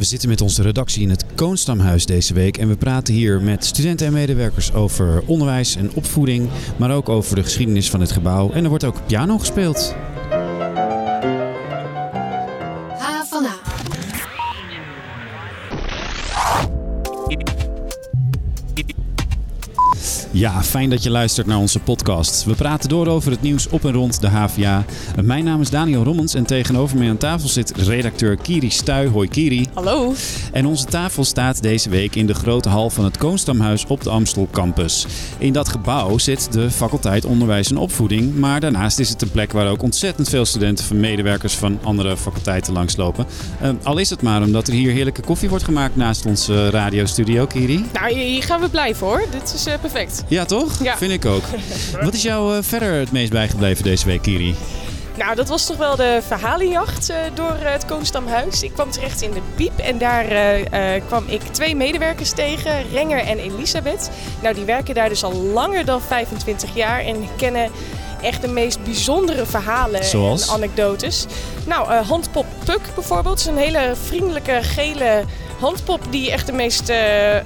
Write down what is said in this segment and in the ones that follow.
We zitten met onze redactie in het Koonstamhuis deze week en we praten hier met studenten en medewerkers over onderwijs en opvoeding, maar ook over de geschiedenis van het gebouw. En er wordt ook piano gespeeld. Ja, fijn dat je luistert naar onze podcast. We praten door over het nieuws op en rond de HVA. Mijn naam is Daniel Rommens en tegenover mij aan tafel zit redacteur Kiri Stuy. Hoi Kiri. Hallo. En onze tafel staat deze week in de grote hal van het Koonstamhuis op de Amstel campus. In dat gebouw zit de faculteit Onderwijs en Opvoeding, maar daarnaast is het een plek waar ook ontzettend veel studenten van medewerkers van andere faculteiten langslopen. Uh, al is het maar omdat er hier heerlijke koffie wordt gemaakt naast onze radiostudio, Kiri. Nou, hier gaan we blijven hoor. Dit is uh, perfect. Ja, toch? Ja. Vind ik ook. Wat is jou uh, verder het meest bijgebleven deze week, Kiri? Nou, dat was toch wel de verhalenjacht uh, door uh, het Koonstamhuis. Ik kwam terecht in de Piep en daar uh, kwam ik twee medewerkers tegen, Renger en Elisabeth. Nou, die werken daar dus al langer dan 25 jaar en kennen echt de meest bijzondere verhalen Zoals? en anekdotes. Nou, handpop Puk bijvoorbeeld is een hele vriendelijke gele handpop die echt de meest uh, um,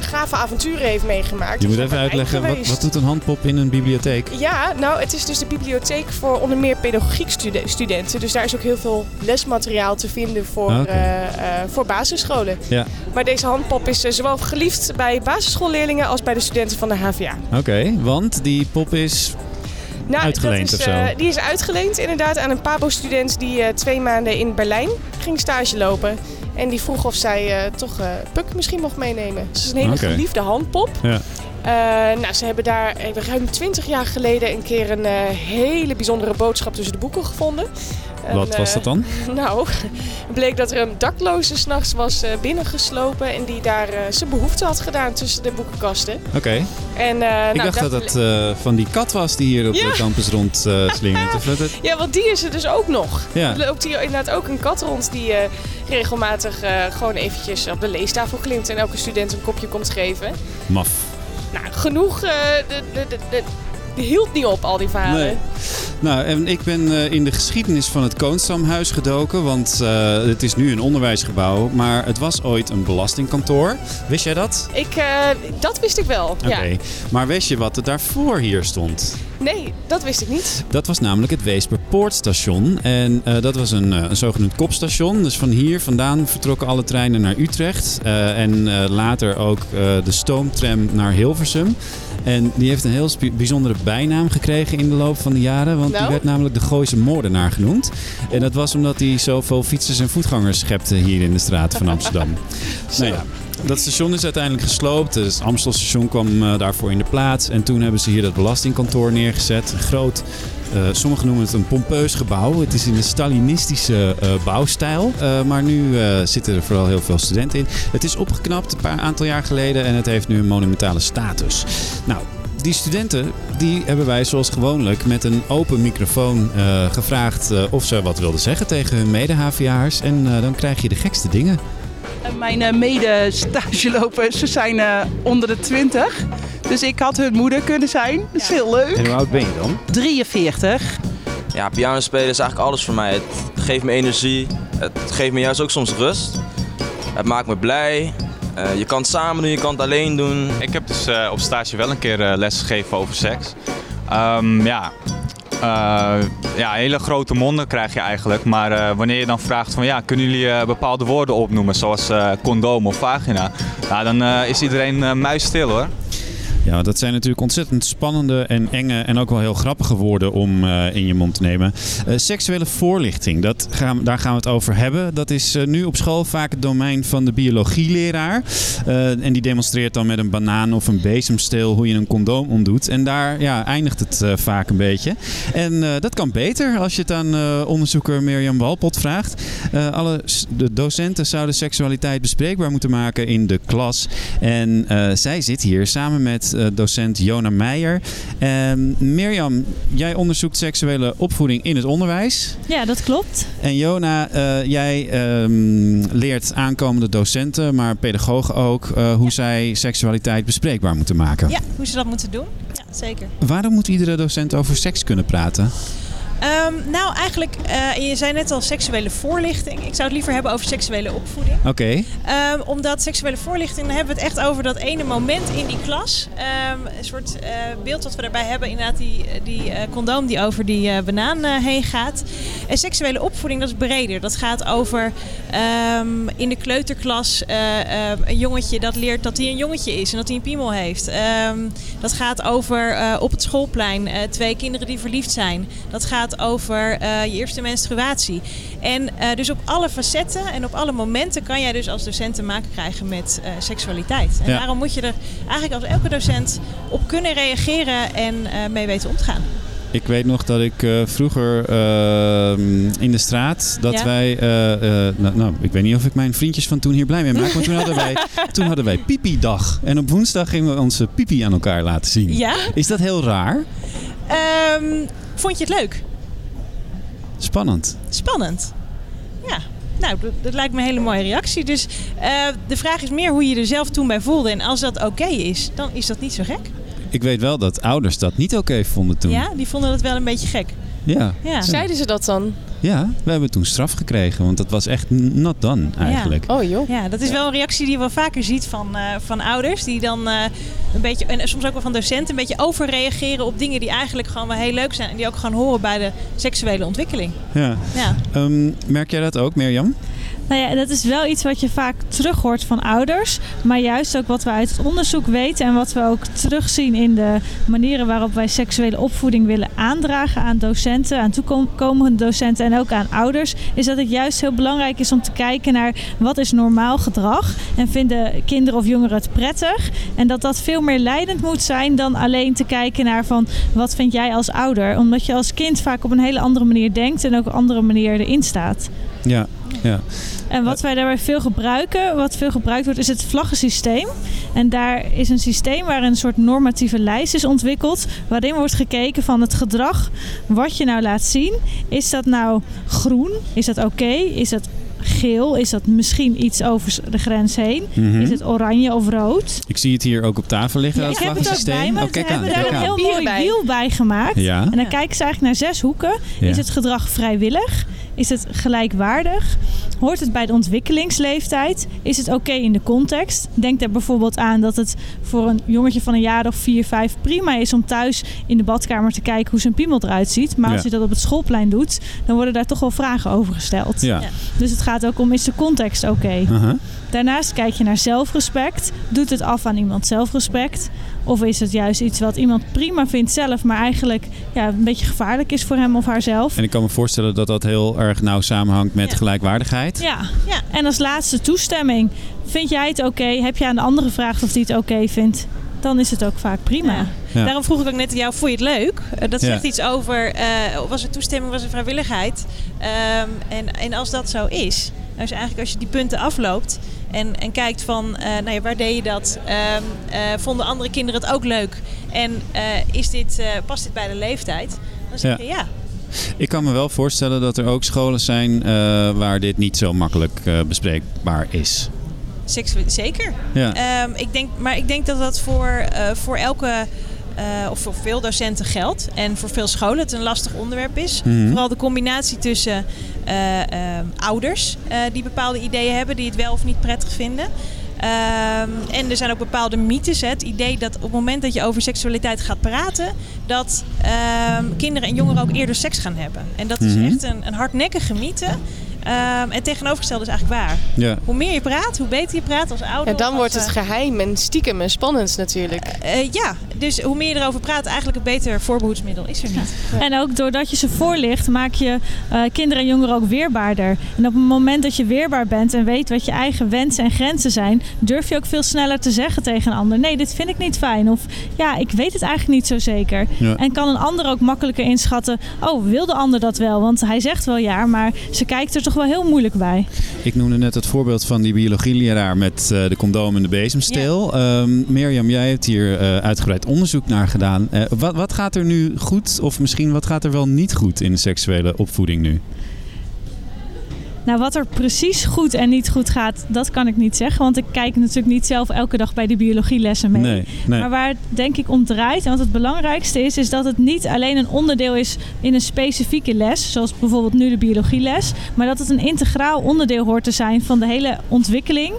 gave avonturen heeft meegemaakt. Je moet even uitleggen, wat, wat, doet een handpop in een bibliotheek? Ja, nou het is dus de bibliotheek voor onder meer pedagogiek studenten. Dus daar is ook heel veel lesmateriaal te vinden voor, Ah, okay. uh, uh, voor basisscholen. Ja. Maar deze handpop is zowel geliefd bij basisschoolleerlingen als bij de studenten van de HVA. Oké, okay, want die pop is nou, uitgeleend is, of zo? Uh, die is uitgeleend inderdaad aan een Pabo-student die uh, twee maanden in Berlijn ging stage lopen. En die vroeg of zij uh, toch Puk misschien mocht meenemen. Dus het is een hele okay. geliefde handpop. Ja. nou, ze hebben daar ruim 20 jaar geleden een keer een hele bijzondere boodschap tussen de boeken gevonden. Wat was dat dan? nou, bleek dat er een dakloze s'nachts was uh, binnengeslopen en die daar uh, zijn behoefte had gedaan tussen de boekenkasten. Oké. Okay. En, Ik nou, dacht dat het van die kat was die hier op ja. de campus rond slingert. ja, want die is er dus ook nog. Ja. Er loopt hier inderdaad ook een kat rond die regelmatig gewoon eventjes op de leestafel klimt en elke student een kopje komt geven. Maf. Nou, genoeg. de, de, de, de hield niet op, al die verhalen. Nee. Nou, en ik ben uh, in de geschiedenis van het Koonstamhuis gedoken, want uh, het is nu een onderwijsgebouw, maar het was ooit een belastingkantoor. Wist jij dat? Ik, uh, dat wist ik wel, Oké, okay. ja. maar wist je wat er daarvoor hier stond? Nee, dat wist ik niet. Dat was namelijk het Weesperpoortstation. En uh, dat was een, een zogenaamd kopstation. Dus van hier vandaan vertrokken alle treinen naar Utrecht. En later ook de stoomtram naar Hilversum. En die heeft een heel bijzondere bijnaam gekregen in de loop van de jaren. Want nou? die werd namelijk de Gooise Moordenaar genoemd. En dat was omdat hij zoveel fietsers en voetgangers schepte hier in de straten van Amsterdam. nou ja, dat station is uiteindelijk gesloopt. Dus het Amstelstation kwam uh, daarvoor in de plaats. En toen hebben ze hier dat belastingkantoor neergezet. Groot. Uh, sommigen noemen het een pompeus gebouw. Het is in de Stalinistische uh, bouwstijl. Uh, maar nu zitten er vooral heel veel studenten in. Het is opgeknapt een paar aantal jaar geleden. En het heeft nu een monumentale status. Nou, die studenten die hebben wij zoals gewoonlijk met een open microfoon gevraagd of ze wat wilden zeggen tegen hun mede-HVA'ers. En dan krijg je de gekste dingen. Mijn mede-stagelopers zijn onder de 20. Dus ik had hun moeder kunnen zijn. Dat is heel leuk. En hoe oud ben je dan? 43. Ja, piano spelen is eigenlijk alles voor mij. Het geeft me energie. Het geeft me juist ook soms rust. Het maakt me blij. Uh, je kan het samen doen, je kan het alleen doen. Ik heb dus uh, op stage wel een keer uh, les gegeven over seks. Um, ja. ja, hele grote monden krijg je eigenlijk. Maar wanneer je dan vraagt van ja, kunnen jullie bepaalde woorden opnoemen, zoals condoom of vagina? Nou, dan is iedereen muisstil hoor. Ja, dat zijn natuurlijk ontzettend spannende en enge en ook wel heel grappige woorden om uh, in je mond te nemen. Uh, seksuele voorlichting, dat gaan, daar gaan we het over hebben. Dat is uh, nu op school vaak het domein van de biologieleraar. en die demonstreert dan met een banaan of een bezemsteel hoe je een condoom omdoet. En daar ja, eindigt het vaak een beetje. En dat kan beter als je het aan onderzoeker Mirjam Walpot vraagt. alle docenten zouden seksualiteit bespreekbaar moeten maken in de klas. En zij zit hier samen met docent Jona Meijer. Um, Mirjam, jij onderzoekt seksuele opvoeding in het onderwijs. Ja, dat klopt. En Jona, uh, jij um, leert aankomende docenten, maar pedagogen ook, uh, hoe zij seksualiteit bespreekbaar moeten maken. Ja, hoe ze dat moeten doen. Ja, zeker. Waarom moet iedere docent over seks kunnen praten? Ehm, nou, eigenlijk, eh, je zei net al seksuele voorlichting. Ik zou het liever hebben over seksuele opvoeding. Oké. Ehm, omdat seksuele voorlichting, dan hebben we het echt over dat ene moment in die klas. Ehm, een soort eh, beeld wat we daarbij hebben, inderdaad die, die eh, condoom die over die banaan heen gaat. En seksuele opvoeding, dat is breder. Dat gaat over in de kleuterklas een jongetje dat leert dat hij een jongetje is en dat hij een piemel heeft. Dat gaat over op het schoolplein twee kinderen die verliefd zijn. Dat gaat over eh, je eerste menstruatie. En eh, dus op alle facetten en op alle momenten kan jij dus als docent te maken krijgen met eh, seksualiteit. En Ja. daarom moet je er eigenlijk als elke docent op kunnen reageren en mee weten om te gaan. Ik weet nog dat ik vroeger ehm, in de straat, dat Ja? wij, nou, nou, ik weet niet of ik mijn vriendjes van toen hier blij mee maak, maar toen hadden wij, toen hadden wij pipi-dag. En op woensdag gingen we onze pipi aan elkaar laten zien. Ja? Is dat heel raar? Ehm, vond je het leuk? Spannend. Spannend. Ja. Nou, dat, dat lijkt me een hele mooie reactie. Dus eh, de vraag is meer hoe je er zelf toen bij voelde. En als dat oké is, dan is dat niet zo gek. Ik weet wel dat ouders dat niet oké vonden toen. Ja, die vonden dat wel een beetje gek. Ja. Ja. Zeiden ze dat dan? Ja, we hebben toen straf gekregen, want dat was echt not done eigenlijk. Oh joh. Ja, dat is wel een reactie die je wel vaker ziet van, eh, van ouders. Die dan eh, een beetje, en soms ook wel van docenten, een beetje overreageren op dingen die eigenlijk gewoon wel heel leuk zijn. En die ook gewoon horen bij de seksuele ontwikkeling. Ja. Ja. Ehm, merk jij dat ook, Mirjam? Nou ja, dat is wel iets wat je vaak terug hoort van ouders. Maar juist ook wat we uit het onderzoek weten en wat we ook terugzien in de manieren waarop wij seksuele opvoeding willen aandragen aan docenten, aan toekomende docenten en ook aan ouders, is dat het juist heel belangrijk is om te kijken naar wat is normaal gedrag en vinden kinderen of jongeren het prettig. En dat dat veel meer leidend moet zijn dan alleen te kijken naar van wat vind jij als ouder. Omdat je als kind vaak op een hele andere manier denkt en ook op een andere manier erin staat. Ja, ja. En wat wij daarbij veel gebruiken, wat veel gebruikt wordt, is het vlaggensysteem. En daar is een systeem waar een soort normatieve lijst is ontwikkeld. Waarin wordt gekeken van het gedrag wat je nou laat zien. Is dat nou groen? Is dat oké? Is dat geel? Is dat misschien iets over de grens heen? Mhm. Is het oranje of rood? Ik zie het hier ook op tafel liggen, Ja, dat ik heb het ook bij vlaggensysteem. me. Oh, We kijk aan, hebben daar een heel mooi bij. wiel bij gemaakt. Ja. En dan kijken ze eigenlijk naar zes hoeken. Ja. Is het gedrag vrijwillig? Is het gelijkwaardig? Hoort het bij de ontwikkelingsleeftijd? Is het oké in de context? Denk daar bijvoorbeeld aan dat het voor een jongetje van een jaar of 4, 5 prima is om thuis in de badkamer te kijken hoe zijn piemel eruit ziet. Maar als je dat op het schoolplein doet, dan worden daar toch wel vragen over gesteld. Ja. Ja. Dus het gaat ook om, is de context oké? Aha. Daarnaast kijk je naar zelfrespect. Doet het af aan iemand zelfrespect? Of is het juist iets wat iemand prima vindt zelf, maar eigenlijk ja, een beetje gevaarlijk is voor hem of haarzelf? En ik kan me voorstellen dat dat heel erg nauw samenhangt met Ja. gelijkwaardigheid. Ja. Ja. en als laatste toestemming. Vind jij het oké? Heb je aan de andere gevraagd of die het oké vindt? Dan is het ook vaak prima. Ja. Ja. Daarom vroeg ik ook net aan jou, vond je het leuk? Eh, dat Ja. zegt iets over, eh, was er toestemming, was er vrijwilligheid? Ehm, en, en als dat zo is, dus eigenlijk als je die punten afloopt en, en kijkt van, eh, nou ja, waar deed je dat? Ehm, eh, vonden andere kinderen het ook leuk? En eh, is dit, eh, past dit bij de leeftijd? Dan zeg Ja. je ja. Ik kan me wel voorstellen dat er ook scholen zijn eh, waar dit niet zo makkelijk eh, bespreekbaar is. Zeker. Ja. Ehm, ik denk, maar ik denk dat dat voor, eh, voor elke, eh, of voor veel docenten geldt. En voor veel scholen het een lastig onderwerp is. Mhm. Vooral de combinatie tussen eh, ehm, ouders die bepaalde ideeën hebben, die het wel of niet prettig vinden. Ehm, en er zijn ook bepaalde mythes. Hè. Het idee dat op het moment dat je over seksualiteit gaat praten, dat kinderen en jongeren ook eerder seks gaan hebben. En dat is Mhm. echt een, een hardnekkige mythe. Ehm, en tegenovergestelde is eigenlijk waar. Ja. Hoe meer je praat, hoe beter je praat als ouder. En dan wordt het eh, geheim en stiekem en spannend natuurlijk. eh, ja, dus hoe meer je erover praat, eigenlijk een beter voorbehoedsmiddel is er niet. En ook doordat je ze voorlicht, maak je eh, kinderen en jongeren ook weerbaarder. En op het moment dat je weerbaar bent en weet wat je eigen wensen en grenzen zijn, durf je ook veel sneller te zeggen tegen een ander: nee, dit vind ik niet fijn. Of ja, ik weet het eigenlijk niet zo zeker. Ja. En kan een ander ook makkelijker inschatten: oh, wil de ander dat wel? Want hij zegt wel ja, maar ze kijkt er toch wel heel moeilijk bij. Ik noemde net het voorbeeld van die biologieleraar met eh, de condoom en de bezemsteel. Ehm, Mirjam, jij hebt hier eh, uitgebreid onderzoek naar gedaan. Eh, wat, wat gaat er nu goed of misschien wat gaat er wel niet goed in de seksuele opvoeding nu? Nou, wat er precies goed en niet goed gaat, dat kan ik niet zeggen. Want ik kijk natuurlijk niet zelf elke dag bij de biologielessen mee. Nee, nee. Maar waar het denk ik om draait en wat het belangrijkste is, is dat het niet alleen een onderdeel is in een specifieke les, zoals bijvoorbeeld nu de biologieles, maar dat het een integraal onderdeel hoort te zijn van de hele ontwikkeling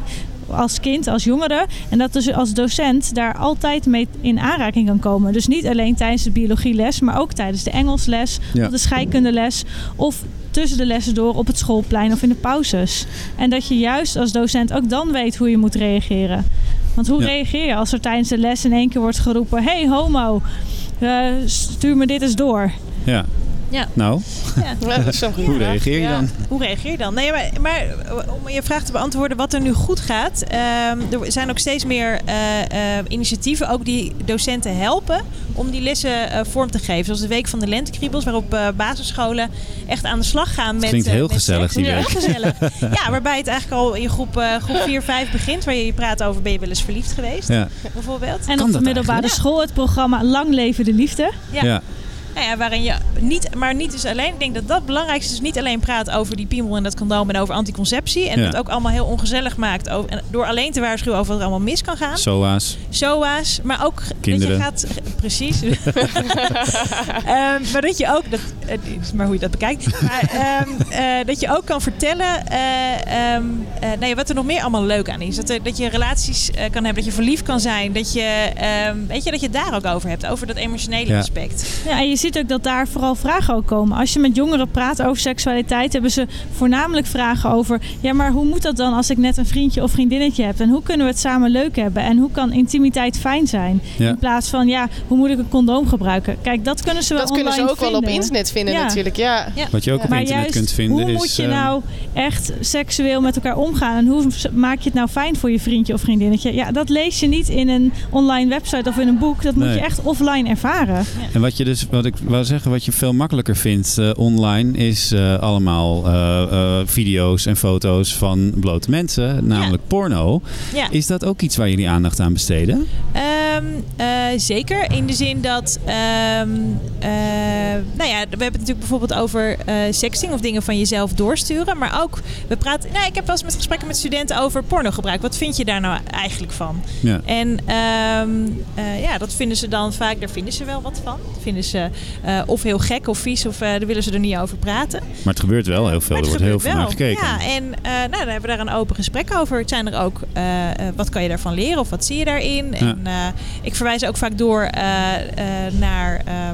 als kind, als jongere. En dat dus als docent daar altijd mee in aanraking kan komen. Dus niet alleen tijdens de biologieles, maar ook tijdens de Engelsles Ja. of de scheikundeles of tussen de lessen door op het schoolplein of in de pauzes. En dat je juist als docent ook dan weet hoe je moet reageren. Want hoe Ja. reageer je als er tijdens de les in één keer wordt geroepen: hey homo, eh, stuur me dit eens door. Ja. Ja. Nou, Ja, hoe reageer je Ja. dan? Hoe reageer je dan? Nee, maar, maar om je vraag te beantwoorden wat er nu goed gaat. ehm, er zijn ook steeds meer eh, eh, initiatieven, ook die docenten helpen om die lessen eh, vorm te geven. Zoals de Week van de Lentekriebels, waarop eh, basisscholen echt aan de slag gaan met. klinkt heel met gezellig, die Ja, week. heel gezellig. ja, waarbij het eigenlijk al in groep, eh, groep 4, 5 begint. Waar je je praat over ben je wel eens verliefd geweest, Ja. bijvoorbeeld. En op de middelbare eigenlijk? school het programma Lang Leven de Liefde. Ja. Ja. Nou ja, waarin je niet, maar niet dus alleen. Ik denk dat dat het belangrijkste is. Niet alleen praat over die piemel en dat condoom en over anticonceptie. En Ja. het ook allemaal heel ongezellig maakt. Over, en door alleen te waarschuwen over wat er allemaal mis kan gaan. SOA's. SOA's, maar ook Kinderen. dat je gaat. Precies. Ehm, maar dat je ook. Dat, is maar hoe je dat bekijkt. Maar ehm, eh, dat je ook kan vertellen. eh, ehm, eh, nou wat er nog meer allemaal leuk aan is. Dat, er- dat je relaties eh, kan hebben. Dat je verliefd kan zijn. Dat je, ehm, weet je, dat je het daar ook over hebt. Over dat emotionele Ja. aspect. Ja, en je ziet ook dat daar vooral vragen ook komen. Als je met jongeren praat over seksualiteit, hebben ze voornamelijk vragen over: ja, maar hoe moet dat dan als ik net een vriendje of vriendinnetje heb? En hoe kunnen we het samen leuk hebben? En hoe kan intimiteit fijn zijn? Ja. In plaats van ja, hoe moet ik een condoom gebruiken? Kijk, dat kunnen ze wel Dat kunnen ze online ook wel op vinden. internet vinden Ja. natuurlijk, ja. Wat je ook op Maar internet juist, kunt vinden hoe is... moet je eh, nou echt seksueel met elkaar omgaan? En hoe maak je het nou fijn voor je vriendje of vriendinnetje? Ja, dat lees je niet in een online website of in een boek. Dat moet Nee. je echt offline ervaren. En wat je dus, wat ik wou zeggen, wat je veel makkelijker vindt eh, online, is eh, allemaal eh, video's en foto's van blote mensen, namelijk porno. Ja. Is dat ook iets waar jullie aandacht aan besteden? Ehm, eh, zeker, in de zin dat, ehm, eh, nou ja, we hebben het natuurlijk bijvoorbeeld over eh, sexting of dingen van jezelf doorsturen. Maar ook, we praten, nou, ik heb wel eens met gesprekken met studenten over pornogebruik. Wat vind je daar nou eigenlijk van? Ja. En ehm, eh, ja, dat vinden ze dan vaak, daar vinden ze wel wat van. Dat vinden ze of heel gek of vies of daar willen ze er niet over praten. Maar het gebeurt wel heel veel, er wordt heel veel naar gekeken. Ja, en nou, dan hebben we daar een open gesprek over. Het zijn er ook, wat kan je daarvan leren of wat zie je daarin? En eh, ik verwijs ook vaak door eh, eh, naar eh,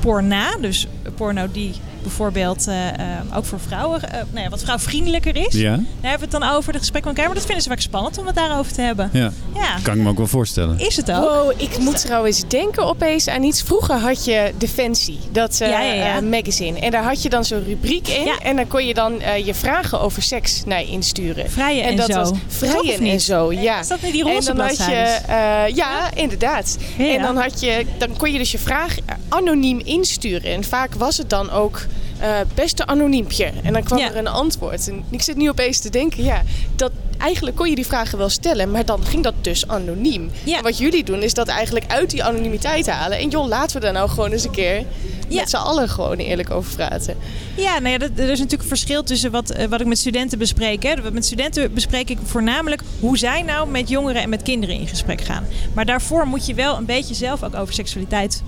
porna. Dus porno die bijvoorbeeld eh, eh, ook voor vrouwen, eh, nou ja, wat vrouwvriendelijker is. Ja? Daar hebben we het dan over, de gesprek met elkaar. Maar dat vinden ze vaak spannend om het daarover te hebben. Ja, Ja, kan ik me ook wel voorstellen. is het ook. Wow, ik moet trouwens denken opeens aan iets. Vroeger had je Defensie, dat eh, Ja, ja, ja. magazine. En daar had je dan zo'n rubriek in. Ja. En dan kon je dan eh, je vragen over seks naar insturen. Vrijen en, dat zo. was vrijen en zo, ja. Is dat niet die En roze dan had je, eh, ja, inderdaad. Ja, ja. En dan, had je, dan kon je dus je vraag anoniem insturen. En vaak was het dan ook eh, beste anoniempje. En dan kwam Ja. er een antwoord. En ik zit nu opeens te denken, ja, dat eigenlijk kon je die vragen wel stellen, maar dan ging dat dus anoniem. Ja. En wat jullie doen is dat eigenlijk uit die anonimiteit halen. En joh, laten we daar nou gewoon eens een keer Ja. met z'n allen gewoon eerlijk over praten. Ja, nou ja, er is natuurlijk een verschil tussen wat, eh, wat ik met studenten bespreek. Hè. Met studenten bespreek ik voornamelijk hoe zij nou met jongeren en met kinderen in gesprek gaan. Maar daarvoor moet je wel een beetje zelf ook over seksualiteit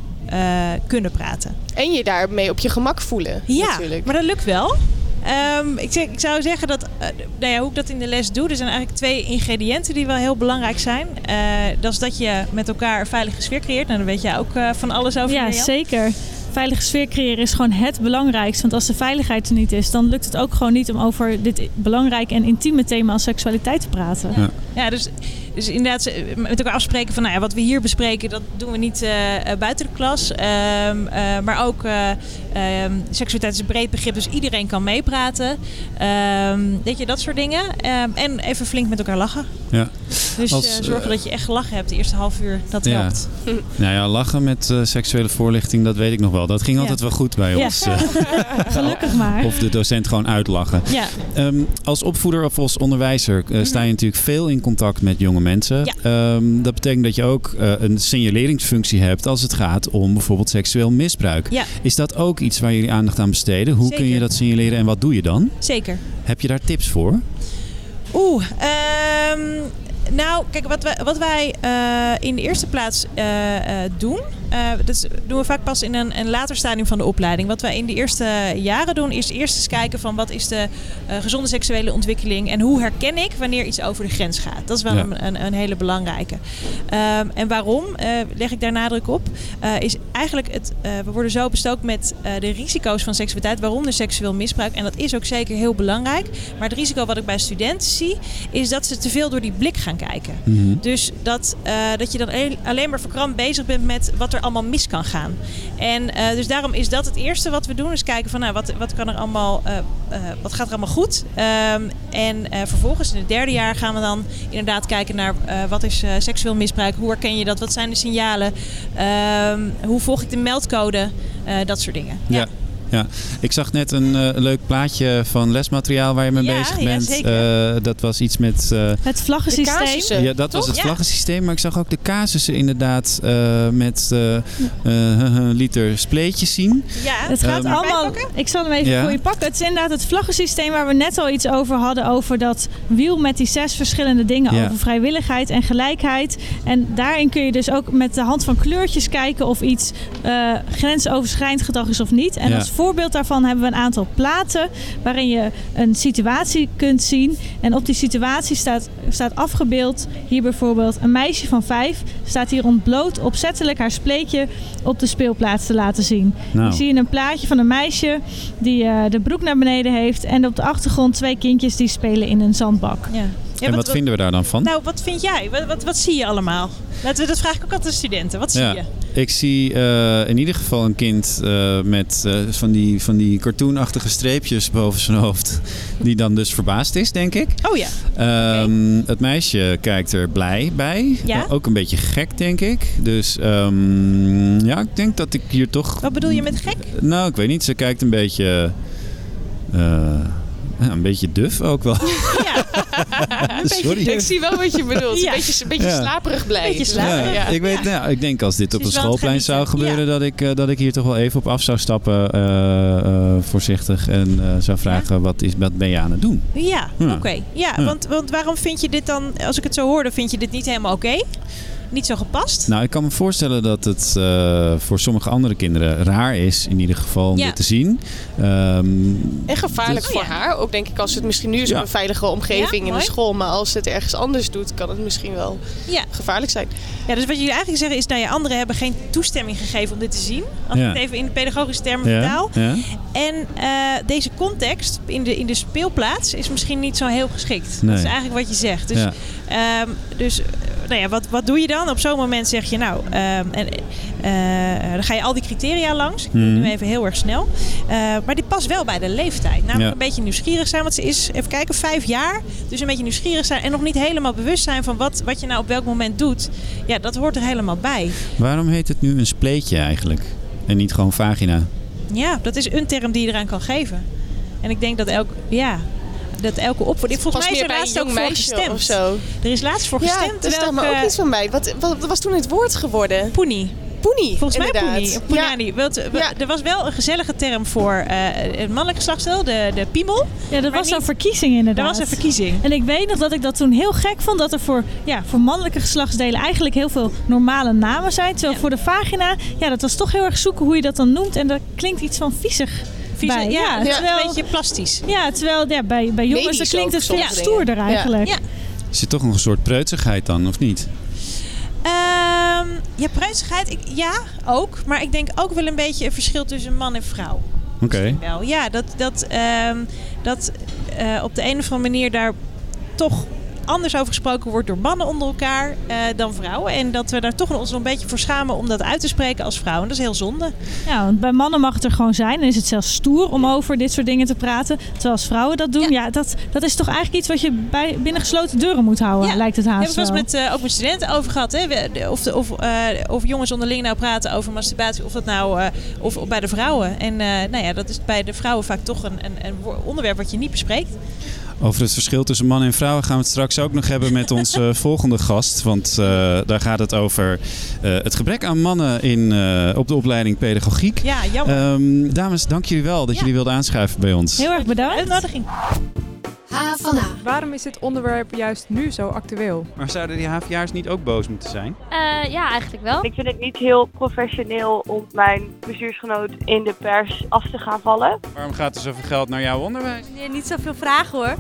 kunnen praten. En je daarmee op je gemak voelen, Ja, natuurlijk. maar dat lukt wel. Ehm, ik, zeg, ik zou zeggen dat, eh, nou ja, hoe ik dat in de les doe, er zijn eigenlijk twee ingrediënten die wel heel belangrijk zijn. Eh, dat is dat je met elkaar een veilige sfeer creëert. Nou, daar weet jij ook eh, van alles over. Ja, zeker. Veilige sfeer creëren is gewoon het belangrijkste. Want als de veiligheid er niet is, dan lukt het ook gewoon niet om over dit belangrijke en intieme thema als seksualiteit te praten. Ja. Ja, dus, dus inderdaad met elkaar afspreken van nou ja, wat we hier bespreken, dat doen we niet eh, eh, buiten de klas. Ehm, eh, maar ook eh, ehm, seksualiteit is een breed begrip, dus iedereen kan meepraten. Ehm, weet je, dat soort dingen. Ehm, en even flink met elkaar lachen. Ja. Dus Als, zorgen dat je echt gelachen hebt de eerste half uur. Dat Ja. helpt. Nou ja, lachen met eh, seksuele voorlichting, dat weet ik nog wel. Dat ging Ja. altijd wel goed bij Ja. ons. eh, Gelukkig maar. of de docent gewoon uitlachen. Ja. Ehm, als opvoeder of als onderwijzer sta Mhm. je natuurlijk veel in contact met jonge mensen. Ja. Ehm, dat betekent dat je ook eh, een signaleringsfunctie hebt als het gaat om bijvoorbeeld seksueel misbruik. Ja. Is dat ook iets waar jullie aandacht aan besteden. Hoe kun je dat signaleren en wat doe je dan? Zeker. Heb je daar tips voor? Oeh, ehm, nou, kijk, wat wij, wat wij eh, in de eerste plaats eh, doen, eh, dat doen we vaak pas in een, een later stadium van de opleiding. Wat wij in de eerste jaren doen, is eerst eens kijken van wat is de eh, gezonde seksuele ontwikkeling en hoe herken ik wanneer iets over de grens gaat. Dat is wel Ja. een, een, een hele belangrijke. Ehm, en waarom eh, leg ik daar nadruk op? Is eigenlijk het, we worden zo bestookt met de risico's van seksualiteit, waaronder seksueel misbruik. En dat is ook zeker heel belangrijk. Maar het risico wat ik bij studenten zie, is dat ze te veel door die blik gaan kijken. Mhm. Dus dat, dat je dan een- alleen maar verkrampt bezig bent met wat er allemaal mis kan gaan. En eh, dus daarom is dat het eerste wat we doen. Is kijken van nou, wat, wat, kan er allemaal, eh, eh, wat gaat er allemaal goed. Ehm, en vervolgens in het derde jaar gaan we dan inderdaad kijken naar wat is seksueel misbruik. Hoe herken je dat? Wat zijn de signalen? Ehm, hoe volg ik de meldcode? Dat soort dingen. Ja. Ja, ik zag net een eh, leuk plaatje van lesmateriaal waar je mee Ja, bezig ja, bent. Eh, dat was iets met. eh, Het vlaggensysteem. ja, dat was het Ja. vlaggensysteem, maar ik zag ook de casussen inderdaad eh, met een liter spleetjes zien. Ja, Het gaat Ehm, allemaal. Ik zal hem even Ja. voor je pakken. Het is inderdaad het vlaggensysteem waar we net al iets over hadden. Over dat wiel met die zes verschillende dingen. Ja. Over vrijwilligheid en gelijkheid. En daarin kun je dus ook met de hand van kleurtjes kijken of iets eh, grensoverschrijdend gedrag is of niet. En Ja. als voorbeeld daarvan hebben we een aantal platen waarin je een situatie kunt zien. En op die situatie staat, staat afgebeeld, hier bijvoorbeeld een meisje van vijf, staat hier ontbloot opzettelijk haar spleetje op de speelplaats te laten zien. Nou, Dan zie je een plaatje van een meisje die eh, de broek naar beneden heeft. En op de achtergrond twee kindjes die spelen in een zandbak. ja. Ja, en wat, vinden we daar dan van? Nou, wat vind jij? Wat, wat, wat zie je allemaal? Laten we dat vraag ik ook altijd aan studenten. Wat zie Ja. je? Ik zie eh, in ieder geval een kind eh, met eh, van, die, van die cartoonachtige streepjes boven zijn hoofd. Die dan dus verbaasd is, denk ik. Oh ja. Ehm, Het meisje kijkt er blij bij. Ja? Ook een beetje gek, denk ik. Dus ehm, ja, ik denk dat ik hier toch... Wat bedoel je met gek? Nou, ik weet niet. Ze kijkt een beetje... ja, een beetje duf ook wel. Ja. Sorry. Ik zie wel wat je bedoelt. Ja. Een beetje, een beetje Ja. slaperig blij. Beetje slaperig. Ja, Ik, weet, nou, ik denk als dit op een schoolplein zou gebeuren, dat, ik, eh, dat ik hier toch wel even op af zou stappen, eh, eh, voorzichtig, en eh, zou vragen: wat, is, wat ben je aan het doen? Ja, Ja. oké. Ja, Ja. Want, want waarom vind je dit dan, als ik het zo hoorde, vind je dit niet helemaal oké? Niet zo gepast? Nou, ik kan me voorstellen dat het eh, voor sommige andere kinderen raar is, in ieder geval, om Ja. dit te zien. Ehm, En gevaarlijk Dus- voor Oh ja. haar. Ook denk ik als het misschien nu is Ja. een veilige omgeving Ja, in de school. Maar als het ergens anders doet, kan het misschien wel Ja. gevaarlijk zijn. ja, dus wat jullie eigenlijk zeggen is, nou ja, anderen hebben geen toestemming gegeven om dit te zien. Als Ja. ik het even in de pedagogische termen ja, vertaal. ja. En eh, deze context in de, in de speelplaats is misschien niet zo heel geschikt. Nee. Dat is eigenlijk wat je zegt. Dus, ja. ehm, dus nou ja, wat, wat doe je dan? Op zo'n moment zeg je, nou, ehm, en, eh, dan ga je al die criteria langs. Ik doe Mhm. nu even heel erg snel. Eh, maar dit past wel bij de leeftijd. Namelijk Ja. een beetje nieuwsgierig zijn. Want ze is, even kijken, vijf jaar. Dus een beetje nieuwsgierig zijn en nog niet helemaal bewust zijn van wat, wat je nou op welk moment doet. Ja, dat hoort er helemaal bij. Waarom heet het nu een spleetje eigenlijk? En niet gewoon vagina? Ja, dat is een term die je eraan kan geven. En ik denk dat elk, ja, dat elke opvoeding. Volgens mij is er laatst ook voor gestemd. of zo. Er is laatst voor Ja, gestemd. me welke- ook iets van bij. Wat, wat was toen het woord geworden? Poenie. Poenie, Volgens mij inderdaad. poenie. Ja. Eh, Ja. Er was wel een gezellige term voor eh, het mannelijk geslachtsdeel, de, de piemel. Ja, dat Maar was een verkiezing inderdaad. Dat was een verkiezing. En ik weet nog dat ik dat toen heel gek vond. Dat er voor, ja, voor mannelijke geslachtsdelen eigenlijk heel veel normale namen zijn. Terwijl Ja. voor de vagina, ja, dat was toch heel erg zoeken hoe je dat dan noemt. En dat klinkt iets van viezig Vieze- bij. ja, Ja, het is terwijl, een beetje plastisch. ja, terwijl ja, bij, bij jongens Medisch klinkt het veel stoerder eigenlijk. Ja. Er zit toch nog een soort preutsigheid dan, of niet? Ehm, ja, pruitsigheid, ik, ja, ook. Maar ik denk ook wel een beetje een verschil tussen man en vrouw. Oké. Wel, ja, dat, dat, ehm, dat eh, op de een of andere manier daar toch anders over gesproken wordt door mannen onder elkaar eh, dan vrouwen. En dat we daar toch ons nog een beetje voor schamen om dat uit te spreken als vrouw. En dat is heel zonde. Ja, want bij mannen mag het er gewoon zijn. En is het zelfs stoer om over dit soort dingen te praten. Terwijl als vrouwen dat doen, ja, dat, dat is toch eigenlijk iets wat je bij, binnen gesloten deuren moet houden, Ja. lijkt het haast hebben het wel eens wel. met, eh, ook met studenten over gehad. Hè? Of, de, of, eh, of jongens onderling nou praten over masturbatie. Of dat nou of, of bij de vrouwen. En nou ja, dat is bij de vrouwen vaak toch een, een, een onderwerp wat je niet bespreekt. Over het verschil tussen mannen en vrouwen gaan we het straks ook nog hebben met onze volgende gast. Want uh, daar gaat het over uh, het gebrek aan mannen in, uh, op de opleiding pedagogiek. Ja, jammer. Um, dames, dank jullie wel dat Ja. jullie wilden aanschuiven bij ons. Heel erg bedankt. Uitnodiging. H van H. Waarom is dit onderwerp juist nu zo actueel? Maar zouden die HVA'ers niet ook boos moeten zijn? Eh, ja, eigenlijk wel. Ik vind het niet heel professioneel om mijn bestuursgenoot in de pers af te gaan vallen. Waarom gaat er zoveel geld naar jouw onderwijs? Nee, niet zoveel vragen hoor.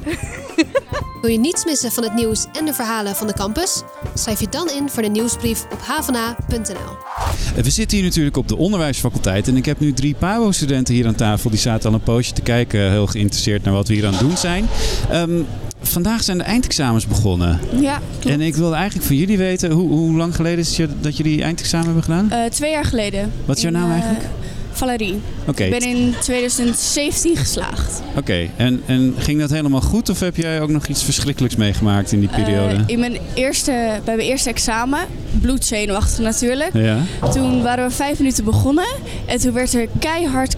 Wil je niets missen van het nieuws en de verhalen van de campus? Schrijf je dan in voor de nieuwsbrief op havana.nl. We zitten hier natuurlijk op de onderwijsfaculteit en ik heb nu drie PABO-studenten hier aan tafel. Die zaten al een poosje te kijken, heel geïnteresseerd naar wat we hier aan het doen zijn. Um, vandaag zijn de eindexamens begonnen. Ja, klopt. En ik wilde eigenlijk van jullie weten, hoe, hoe lang geleden is het dat jullie eindexamen hebben gedaan? Uh, twee jaar geleden. Wat is jouw naam eigenlijk? Uh, Valerie. Okay. Ik ben in 2017 geslaagd. Oké, okay. en, en ging dat helemaal goed of heb jij ook nog iets verschrikkelijks meegemaakt in die periode? Uh, in mijn eerste, bij mijn eerste examen, bloedzenuwachtig natuurlijk. Ja. Toen waren we vijf minuten begonnen en toen werd er keihard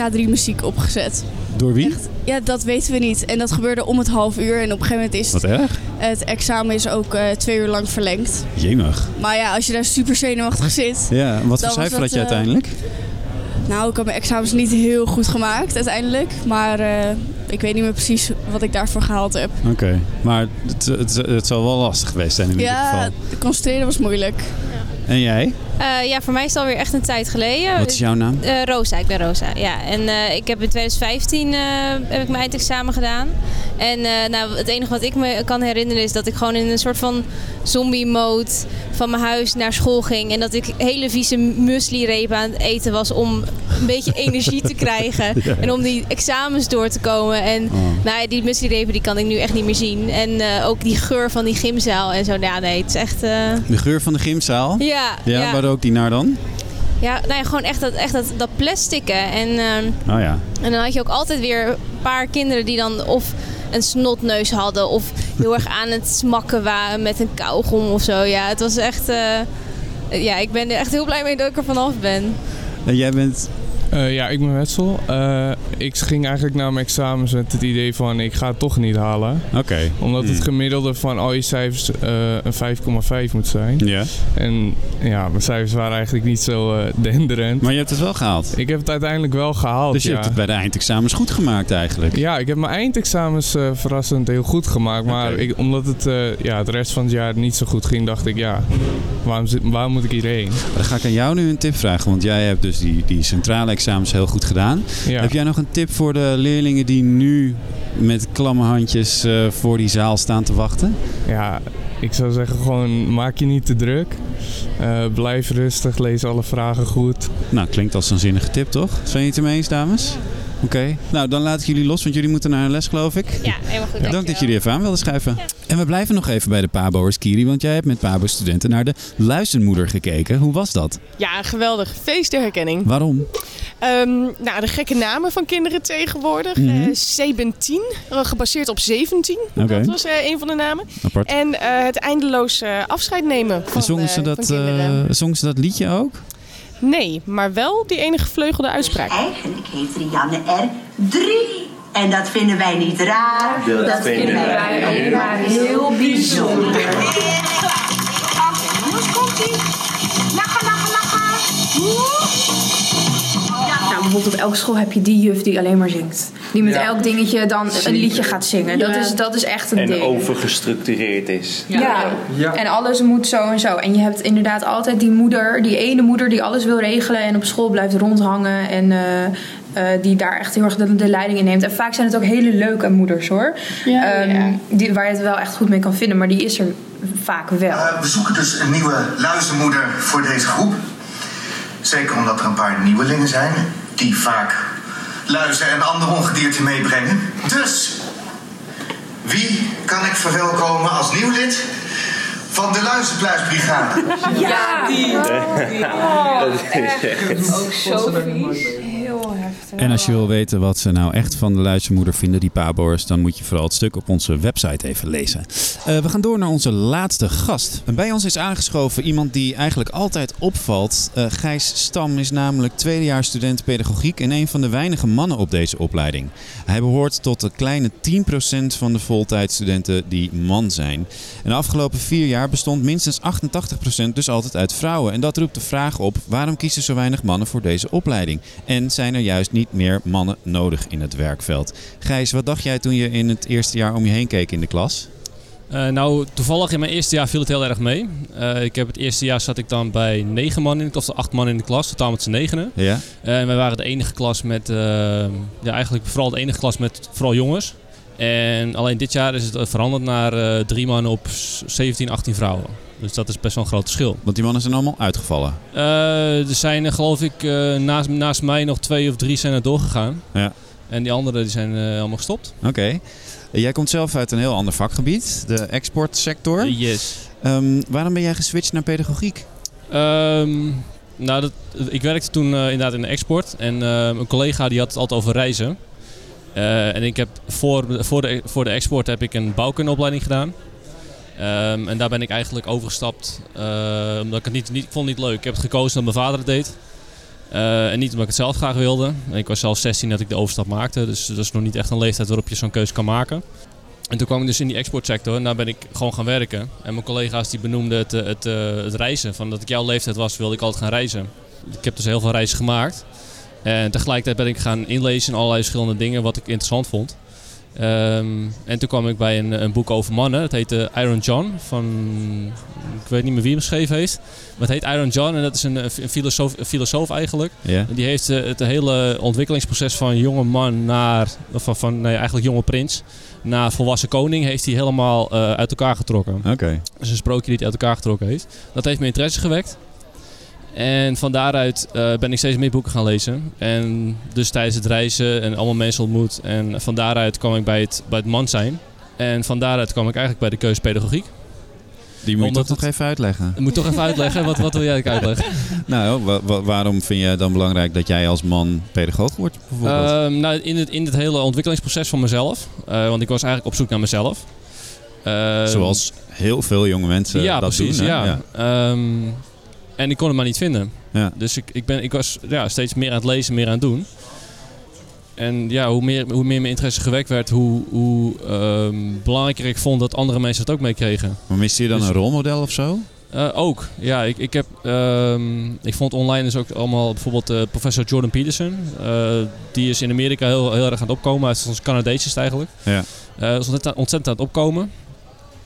K3 muziek opgezet. Door wie? Echt, ja, dat weten we niet. En dat gebeurde om het half uur. En op een gegeven moment is Wat erg. het examen is ook uh, twee uur lang verlengd. Jemig. Maar ja, als je daar super zenuwachtig zit. Ja, wat voor cijfer had je uh, uiteindelijk? Nou, ik heb mijn examens niet heel goed gemaakt uiteindelijk. Maar uh, ik weet niet meer precies wat ik daarvoor gehaald heb. Oké, okay. maar het, het, het, zal wel lastig geweest zijn in ja, ieder geval. Ja, concentreren was moeilijk. Ja. En jij? Uh, ja, voor mij is het alweer echt een tijd geleden. Wat is jouw naam? Uh, Rosa, ik ben Rosa. Ja, en uh, ik heb in 2015 heb ik mijn eindexamen gedaan. En nou, het enige wat ik me kan herinneren is dat ik gewoon in een soort van zombie-mode van mijn huis naar school ging. En dat ik hele vieze muesli-repen aan het eten was om een beetje energie te krijgen. Ja. En om die examens door te komen. En oh. nou, die muesli-repen die kan ik nu echt niet meer zien. En ook die geur van die gymzaal en zo. Ja, nee, het is echt... De geur van de gymzaal? Ja. Ja, ja. Ook die naar dan? Ja, nou ja, gewoon echt dat, echt dat, dat plasticen. En, uh, oh ja. en dan had je ook altijd weer een paar kinderen die dan of een snotneus hadden of heel erg aan het smakken waren met een kauwgom of zo. Ja, het was echt. Uh, ja, ik ben er echt heel blij mee dat ik er vanaf ben. En jij bent Uh, ja, ik ben Wetsel. Uh, ik ging eigenlijk naar mijn examens met het idee van ik ga het toch niet halen. Oké. Okay. Omdat Hmm. het gemiddelde van al je cijfers uh, een 5,5 moet zijn. Ja. En ja, mijn cijfers waren eigenlijk niet zo denderend. Maar je hebt het wel gehaald? Ik heb het uiteindelijk wel gehaald, Dus je ja. hebt het bij de eindexamens goed gemaakt eigenlijk? Ja, ik heb mijn eindexamens verrassend heel goed gemaakt. Maar okay. ik, omdat het ja, de rest van het jaar niet zo goed ging, dacht ik ja, waarom, waarom moet ik hierheen? Dan ga ik aan jou nu een tip vragen. Want jij hebt dus die, die centrale examens heel goed gedaan. Ja. Heb jij nog een tip voor de leerlingen die nu met klamme handjes uh, voor die zaal staan te wachten? Ja, ik zou zeggen gewoon maak je niet te druk. Uh, blijf rustig, lees alle vragen goed. Nou, klinkt als een zinnige tip toch? Zijn je het ermee eens dames? Oké, okay. nou dan laat ik jullie los, want jullie moeten naar een les geloof ik. Ja, helemaal goed. Ja. Dank dat jullie even aan wilden schuiven. Ja. En we blijven nog even bij de Pabo'ers, Kiri, want jij hebt met Pabo-studenten naar de Luizenmoeder gekeken. Hoe was dat? Ja, geweldig. Feest der herkenning. Waarom? Um, nou, de gekke namen van kinderen tegenwoordig. Mm -hmm. uh, 17, gebaseerd op 17. Okay. Dat was uh, een van de namen. Apart. En uh, het eindeloos afscheid nemen van, en zongen ze, dat, uh, zongen ze dat liedje ook? Nee, maar wel die enige gevleugelde uitspraak. Dus eigenlijk heeft Rianne er drie. En dat vinden wij niet raar. Dat, dat vinden, vinden wij alleen maar heel bijzonder. Jongens, komt-ie. Lachen, lachen, lachen. Bijvoorbeeld op elke school heb je die juf die alleen maar zingt. Die met ja. elk dingetje dan een liedje gaat zingen. Ja. Dat, is, dat is echt een en ding. En overgestructureerd is. Ja. Ja. ja. en alles moet zo en zo. En je hebt inderdaad altijd die moeder, die ene moeder die alles wil regelen en op school blijft rondhangen. En uh, uh, die daar echt heel erg de, de, leiding in neemt. En vaak zijn het ook hele leuke moeders hoor. Ja, um, die, waar je het wel echt goed mee kan vinden. Maar die is er vaak wel. Uh, we zoeken dus een nieuwe luizenmoeder voor deze groep. Zeker omdat er een paar nieuwelingen zijn die vaak luizen en andere ongedierte meebrengen. Dus, wie kan ik verwelkomen als nieuw lid van de Luizenpluisbrigade? Ja, die! Oh, dat is echt. Ook zo vies. En als je wil weten wat ze nou echt van de luistermoeder vinden, die paboors, dan moet je vooral het stuk op onze website even lezen. Uh, we gaan door naar onze laatste gast. En bij ons is aangeschoven iemand die eigenlijk altijd opvalt. Uh, Gijs Stam is namelijk tweedejaars student pedagogiek en een van de weinige mannen op deze opleiding. Hij behoort tot de kleine 10% van de voltijdstudenten die man zijn. En de afgelopen vier jaar bestond minstens 88% dus altijd uit vrouwen. En dat roept de vraag op: waarom kiezen zo weinig mannen voor deze opleiding? En zijn er juist niet meer mannen nodig in het werkveld? Gijs, wat dacht jij toen je in het eerste jaar om je heen keek in de klas? Uh, nou, toevallig in mijn eerste jaar viel het heel erg mee. Uh, ik heb het eerste jaar zat ik dan bij negen man in de klas, of acht man in de klas, totaal met z'n negenen. Ja. Uh, en wij waren de enige klas met, ja eigenlijk vooral de enige klas met vooral jongens. En alleen dit jaar is het veranderd naar drie mannen op 17, 18 vrouwen. Dus dat is best wel een groot verschil. Want die mannen zijn allemaal uitgevallen? er zijn geloof ik naast, naast mij nog twee of drie zijn er doorgegaan. Ja. En die anderen die zijn allemaal gestopt. Oké. Jij komt zelf uit een heel ander vakgebied, de exportsector. Yes. Um, waarom ben jij geswitcht naar pedagogiek? Um, nou, dat, ik werkte toen uh, inderdaad in de export. En uh, een collega die had het altijd over reizen. Uh, en ik heb voor, voor, de, voor de export heb ik een bouwkundeopleiding gedaan. Um, en daar ben ik eigenlijk overgestapt omdat ik het niet, niet, vond niet leuk. Ik heb het gekozen omdat mijn vader het deed. Uh, en niet omdat ik het zelf graag wilde. Ik was zelf 16 dat ik de overstap maakte. Dus dat is nog niet echt een leeftijd waarop je zo'n keuze kan maken. En toen kwam ik dus in die exportsector en daar ben ik gewoon gaan werken. En mijn collega's die benoemden het, het, het reizen. Van dat ik jouw leeftijd was, wilde ik altijd gaan reizen. Ik heb dus heel veel reizen gemaakt. En tegelijkertijd ben ik gaan inlezen in allerlei verschillende dingen wat ik interessant vond. Um, en toen kwam ik bij een, een boek over mannen. Het heette Iron John. Van, ik weet niet meer wie hem geschreven heeft. Maar het heet Iron John en dat is een, een filosoof, een filosoof eigenlijk. Yeah. En die heeft uh, het hele ontwikkelingsproces van jonge man naar, van, van nee, eigenlijk jonge prins, naar volwassen koning, heeft hij helemaal uh, uit elkaar getrokken. Oké. Okay. Dus een sprookje die hij uit elkaar getrokken heeft. Dat heeft me interesse gewekt. En van daaruit uh, ben ik steeds meer boeken gaan lezen. En dus tijdens het reizen en allemaal mensen ontmoet. En van daaruit kwam ik bij het, bij het man zijn. En van daaruit kwam ik eigenlijk bij de keuze pedagogiek. Die moet Omdat je toch even uitleggen. Ik moet toch even uitleggen. Wat, wat wil jij uitleggen? nou, wa wa waarom vind je dan belangrijk dat jij als man pedagoog wordt bijvoorbeeld? Uh, nou, in het, in het hele ontwikkelingsproces van mezelf. Uh, want ik was eigenlijk op zoek naar mezelf. Uh, Zoals heel veel jonge mensen ja, dat precies, doen. Ja, ja. Um, en ik kon het maar niet vinden. Ja. Dus ik, ik, ben, ik was ja, steeds meer aan het lezen, meer aan het doen. En ja, hoe meer, hoe meer mijn interesse gewekt werd, hoe, hoe um, belangrijker ik vond dat andere mensen het ook meekregen. Maar miste je dan Dus- een rolmodel of zo? Uh, ook, ja. Ik, ik, heb, um, ik vond online dus ook allemaal bijvoorbeeld uh, professor Jordan Peterson. Uh, die is in Amerika heel, heel erg aan het opkomen. Hij is ons Canadees eigenlijk. Ja. Is ontzettend, ontzettend aan het opkomen.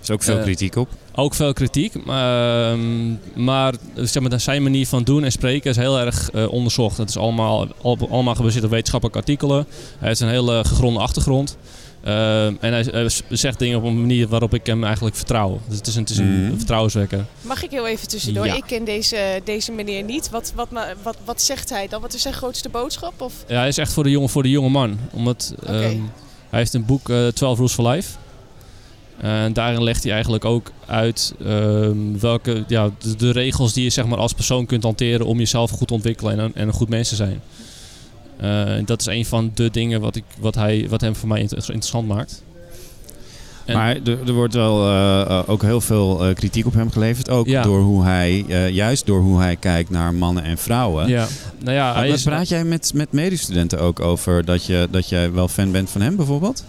Er is ook veel Eh, kritiek op. Ook veel kritiek. Maar, ehm, maar zeg maar, zijn manier van doen en spreken is heel erg eh, onderzocht. Het is allemaal, al- allemaal gebaseerd op wetenschappelijke artikelen. Hij heeft een hele gegronde achtergrond. Ehm, en hij, hij zegt dingen op een manier waarop ik hem eigenlijk vertrouw. Dus het is een, het is een Mhm. vertrouwenswekker. Mag ik heel even tussendoor? Ja. Ik ken deze, deze meneer niet. Wat, wat, wat, wat zegt hij dan? Wat is zijn grootste boodschap? Of? Ja, hij is echt voor de jonge, voor de jonge man. Omdat, ehm, hij heeft een boek, eh 12 Rules for Life. En daarin legt hij eigenlijk ook uit ehm, welke ja, de, regels die je zeg maar, als persoon kunt hanteren om jezelf goed te ontwikkelen en, en een goed mens te zijn. Eh, dat is een van de dingen wat, ik, wat, hij, wat hem voor mij inter- interessant maakt. En- Maar er, er wordt wel eh, eh, ook heel veel eh, kritiek op hem geleverd. Ook Ja. door hoe hij, juist door hoe hij kijkt naar mannen en vrouwen. Ja, nou ja, hij is, praat jij met, met medestudenten ook over dat je, dat jij wel fan bent van hem bijvoorbeeld?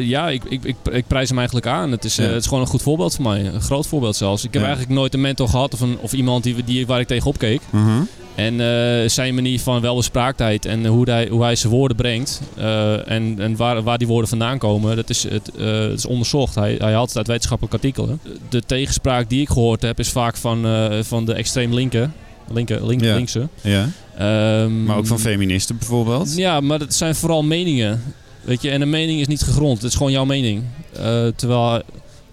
Ja, ik, ik, ik, ik prijs hem eigenlijk aan. Het is, Ja. het is gewoon een goed voorbeeld voor mij. Een groot voorbeeld zelfs. Ik heb eigenlijk nooit een mentor gehad of, een, of iemand die, die, waar ik tegenop keek. Mhm. En eh, zijn manier van welbespraaktheid en hoe hij, hoe hij zijn woorden brengt eh, en, en waar, waar die woorden vandaan komen, dat is, het, eh, het is onderzocht. Hij, hij haalt het uit wetenschappelijke artikelen. De tegenspraak die ik gehoord heb is vaak van, van de extreem linker. Linker, link, Ja. linkse. Ja. Ehm, Maar ook van feministen bijvoorbeeld? ja, maar het zijn vooral meningen. Weet je, en een mening is niet gegrond. Het is gewoon jouw mening. Terwijl, kijk,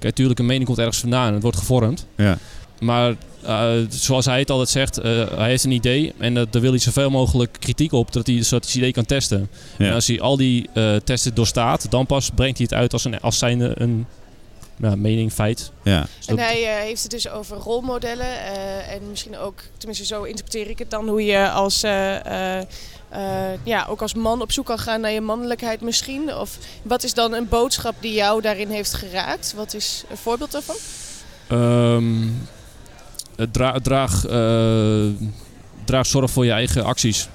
natuurlijk, een mening komt ergens vandaan. Het wordt gevormd. Ja. Maar eh, zoals hij het altijd zegt, eh, hij heeft een idee en dat daar wil hij zoveel mogelijk kritiek op, dat hij, zodat hij zijn idee kan testen. Ja. En als hij al die eh, testen doorstaat, dan pas brengt hij het uit als, een, als zijnde een ja, mening, feit. Ja. Dus En hij heeft het dus over rolmodellen. eh, en misschien ook, tenminste zo interpreteer ik het dan, hoe je als, eh, eh, eh, ja, ook als man op zoek kan gaan naar je mannelijkheid misschien. Of wat is dan een boodschap die jou daarin heeft geraakt? Wat is een voorbeeld daarvan? Ehm, dra- draag, eh, draag zorg voor je eigen acties.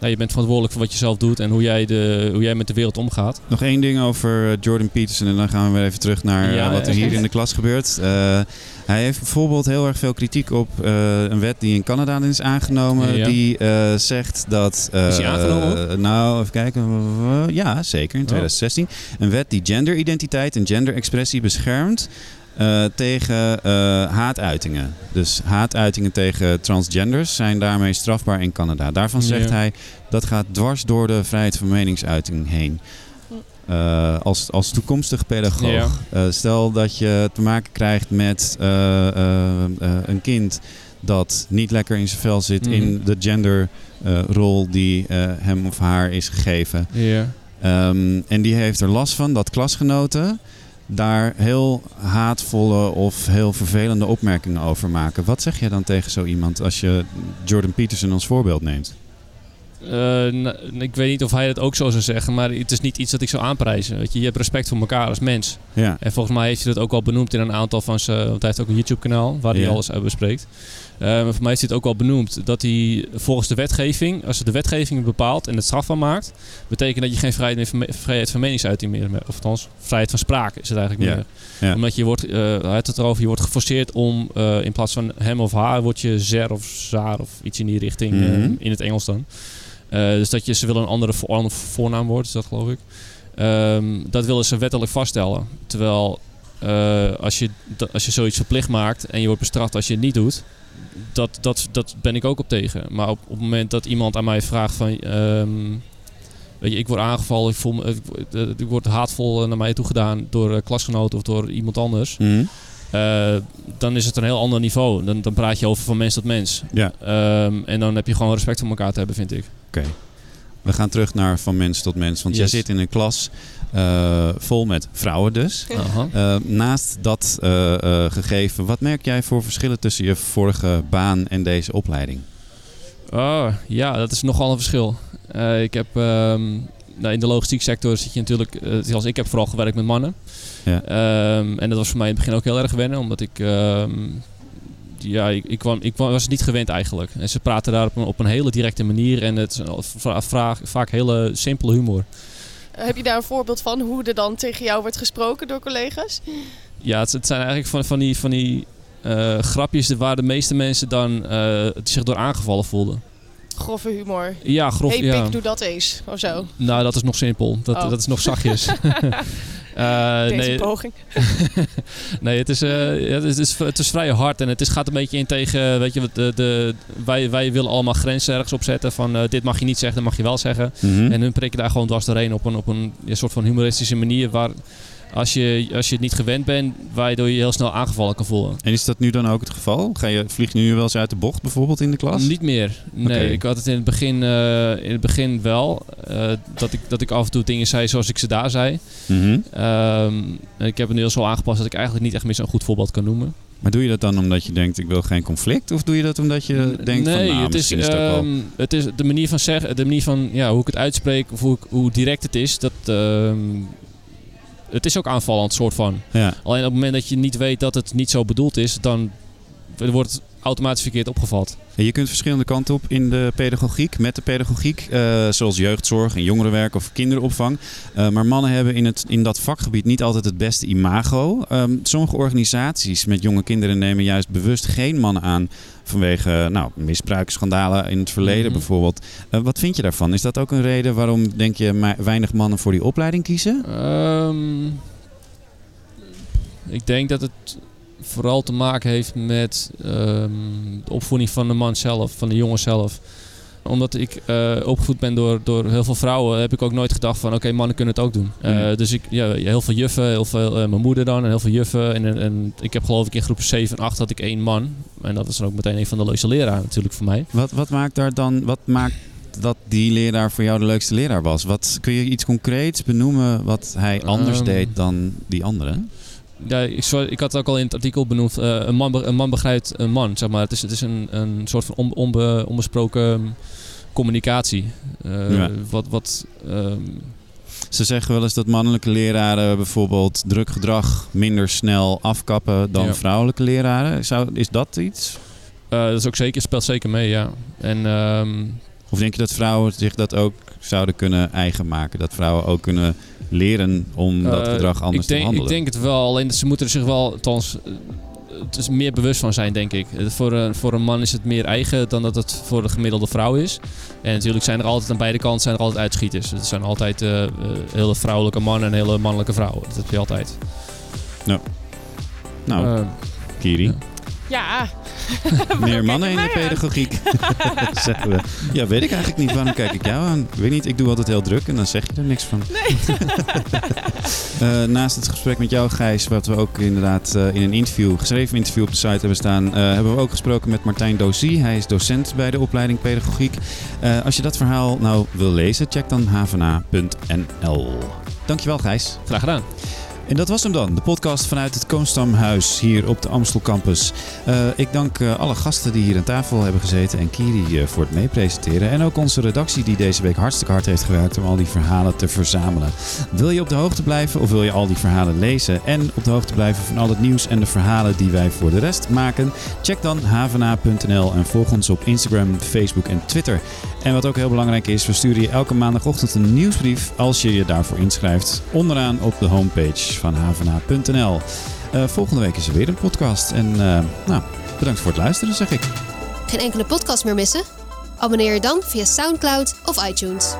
Ja, je bent verantwoordelijk voor wat je zelf doet en hoe jij, de, hoe jij met de wereld omgaat. Nog één ding over eh, Jordan Peterson en dan gaan we weer even terug naar Ja, eh, wat er hier in de klas gebeurt. Eh, hij heeft bijvoorbeeld heel erg veel kritiek op eh, een wet die in Canada is aangenomen. Ja. Die eh, zegt dat... eh, Is die aangenomen eh, nou, even kijken. Eh, ja, zeker, in 2016. Een wet die genderidentiteit en genderexpressie beschermt. Eh, tegen eh, haatuitingen. Dus haatuitingen tegen transgenders zijn daarmee strafbaar in Canada. Daarvan zegt Ja. hij dat gaat dwars door de vrijheid van meningsuiting heen. Eh, als, als toekomstig pedagoog. Ja. Stel dat je te maken krijgt met een kind dat niet lekker in zijn vel zit Mhm. in de genderrol die hem of haar is gegeven. Ja. Ehm, en die heeft er last van dat klasgenoten daar heel haatvolle of heel vervelende opmerkingen over maken. Wat zeg je dan tegen zo iemand als je Jordan Peterson als voorbeeld neemt? Eh, nou, ik weet niet of hij dat ook zo zou zeggen, maar het is niet iets dat ik zou aanprijzen. Weet je, je hebt respect voor elkaar als mens. Ja. En volgens mij heeft hij dat ook al benoemd in een aantal van zijn. Want hij heeft ook een YouTube-kanaal waar hij Ja. alles uit bespreekt. Eh, maar voor mij hij het ook al benoemd dat hij volgens de wetgeving, als de wetgeving bepaalt en het strafbaar maakt, betekent dat je geen vrijheid, van vrijheid van meningsuiting meer hebt. Of althans, vrijheid van sprake is het eigenlijk meer. Ja. Omdat je wordt, eh, hij had het erover, je wordt geforceerd om eh, in plaats van hem of haar, word je zer of zaar of iets in die richting Mhm. in het Engels dan. Dus dat je, ze willen een andere voor, ander voornaam wordt, is dat geloof ik. Ehm, dat willen ze wettelijk vaststellen. Terwijl als, je, als je zoiets verplicht maakt en je wordt bestraft als je het niet doet, dat, dat, dat ben ik ook op tegen. Maar op, op het moment dat iemand aan mij vraagt van... ehm, weet je, ik word aangevallen, ik, voel me, ik, ik word haatvol naar mij toe gedaan door eh, klasgenoten of door iemand anders. Mhm. Eh, dan is het een heel ander niveau. Dan, dan praat je over van mens tot mens. Ja. Ehm, en dan heb je gewoon respect voor elkaar te hebben, vind ik. Oké. We gaan terug naar van mens tot mens. Want jij zit in een klas eh, vol met vrouwen dus. Aha. Eh, naast dat eh, eh, gegeven, wat merk jij voor verschillen tussen je vorige baan en deze opleiding? Oh, ja, dat is nogal een verschil. Eh, ik heb ehm, nou, in de logistiek sector zit je natuurlijk, zoals ik heb vooral gewerkt met mannen. Ja. Ehm, en dat was voor mij in het begin ook heel erg wennen, omdat ik, ehm, ja, ik, ik, kwam, ik was het niet gewend eigenlijk. En ze praten daar op een, op een hele directe manier en het vraag, vaak hele simpele humor. Heb je daar een voorbeeld van hoe er dan tegen jou wordt gesproken door collega's? Ja, het, het zijn eigenlijk van, van die, van die eh, grapjes waar de meeste mensen dan eh, zich door aangevallen voelden. Grove humor. Ja, grof- Hey ja. pik, doe dat eens. Of zo. Nou, dat is nog simpel. Dat, Oh. dat is nog zachtjes. Eh, Deze nee, poging. nee, het is, eh, ja, het, is, het is vrij hard en het is, gaat een beetje in tegen, weet je, wat, de, de, wij, wij willen allemaal grenzen ergens opzetten van eh, dit mag je niet zeggen, dat mag je wel zeggen. Mhm. En hun prikken daar gewoon dwars doorheen op een, op een ja, soort van humoristische manier waar als je, als je het niet gewend bent, waardoor je je heel snel aangevallen kan voelen. En is dat nu dan ook het geval? Ga je, vlieg je nu wel eens uit de bocht bijvoorbeeld in de klas? Niet meer. Nee, ik had het in het begin, eh, in het begin wel. eh, dat, ik, dat ik af en toe dingen zei zoals ik ze daar zei. Mhm. Ehm, en ik heb het nu al zo aangepast dat ik eigenlijk niet echt meer zo'n goed voorbeeld kan noemen. Maar doe je dat dan omdat je denkt ik wil geen conflict? Of doe je dat omdat je denkt nee, van nou, het is, is het ook wel... ehm, het is de manier van zeggen, de manier van ja, hoe ik het uitspreek of hoe, ik, hoe direct het is. Dat, ehm, het is ook aanvallend, soort van. Ja. Alleen op het moment dat je niet weet dat het niet zo bedoeld is, dan wordt het automatisch verkeerd opgevat. Je kunt verschillende kanten op in de pedagogiek, met de pedagogiek, eh, zoals jeugdzorg en jongerenwerk of kinderopvang. Eh, maar mannen hebben in, het, in dat vakgebied niet altijd het beste imago. Ehm, sommige organisaties met jonge kinderen nemen juist bewust geen mannen aan vanwege nou, misbruiksschandalen in het verleden Mhm. bijvoorbeeld. Eh, wat vind je daarvan? Is dat ook een reden waarom, denk je, weinig mannen voor die opleiding kiezen? Ehm, ik denk dat het vooral te maken heeft met ehm, de opvoeding van de man zelf, van de jongen zelf. Omdat ik eh, opgevoed ben door, door heel veel vrouwen, heb ik ook nooit gedacht van oké, mannen kunnen het ook doen. Eh, Mhm. dus ik, ja, heel veel juffen, heel veel, eh, mijn moeder dan en heel veel juffen. En, en ik heb geloof ik in groep 7 en 8 had ik één man. En dat was dan ook meteen een van de leukste leraren natuurlijk voor mij. Wat, wat maakt daar dan, wat maakt dat die leraar voor jou de leukste leraar was? Wat, kun je iets concreets benoemen wat hij anders Ehm. deed dan die anderen? Ja, ik, had het ook al in het artikel benoemd. eh, een, man, een man begrijpt een man, zeg maar. Het is, het is een, een soort van on, onbe- onbesproken ehm, communicatie. Eh, Ja. Wat, wat ehm, Ze zeggen wel eens dat mannelijke leraren bijvoorbeeld druk gedrag minder snel afkappen dan Ja. vrouwelijke leraren. Zou, is dat iets? eh, dat is ook zeker, speelt zeker mee, ja. En ehm, Of denk je dat vrouwen zich dat ook zouden kunnen eigen maken? Dat vrouwen ook kunnen leren om dat Eh, gedrag anders denk, te handelen? Ik denk het wel, alleen dat ze moeten er zich wel, althans, eh, het is meer bewust van zijn, denk ik. Eh, Voor een, voor een man is het meer eigen dan dat het voor de gemiddelde vrouw is. En natuurlijk zijn er altijd aan beide kanten zijn er altijd uitschieters. Het zijn altijd hele vrouwelijke mannen en hele mannelijke vrouwen. Dat heb je altijd. Nou, Eh, Kiri. Ja. Meer mannen in de pedagogiek. zeggen we. Ja, weet ik eigenlijk niet. Waarom kijk ik jou aan? Ik weet niet, ik doe altijd heel druk en dan zeg je er niks van. Nee. Eh, naast het gesprek met jou, Gijs, wat we ook inderdaad eh, in een interview, geschreven interview op de site hebben staan, eh, hebben we ook gesproken met Martijn Dozie. Hij is docent bij de opleiding Pedagogiek. Eh, als je dat verhaal nou wil lezen, check dan havena.nl. Dankjewel, Gijs. Graag gedaan. En dat was hem dan, de podcast vanuit het Koonstamhuis hier op de Amstel Campus. Eh, ik dank eh, alle gasten die hier aan tafel hebben gezeten en Kiri eh, voor het meepresenteren. En ook onze redactie die deze week hartstikke hard heeft gewerkt om al die verhalen te verzamelen. Wil je op de hoogte blijven of wil je al die verhalen lezen en op de hoogte blijven van al het nieuws en de verhalen die wij voor de rest maken? Check dan havena.nl en volg ons op Instagram, Facebook en Twitter. En wat ook heel belangrijk is, we sturen je elke maandagochtend een nieuwsbrief als je je daarvoor inschrijft. Onderaan op de homepage van havena.nl. Eh, volgende week is er weer een podcast. En eh, nou, bedankt voor het luisteren, zeg ik. Geen enkele podcast meer missen? Abonneer je dan via SoundCloud of iTunes.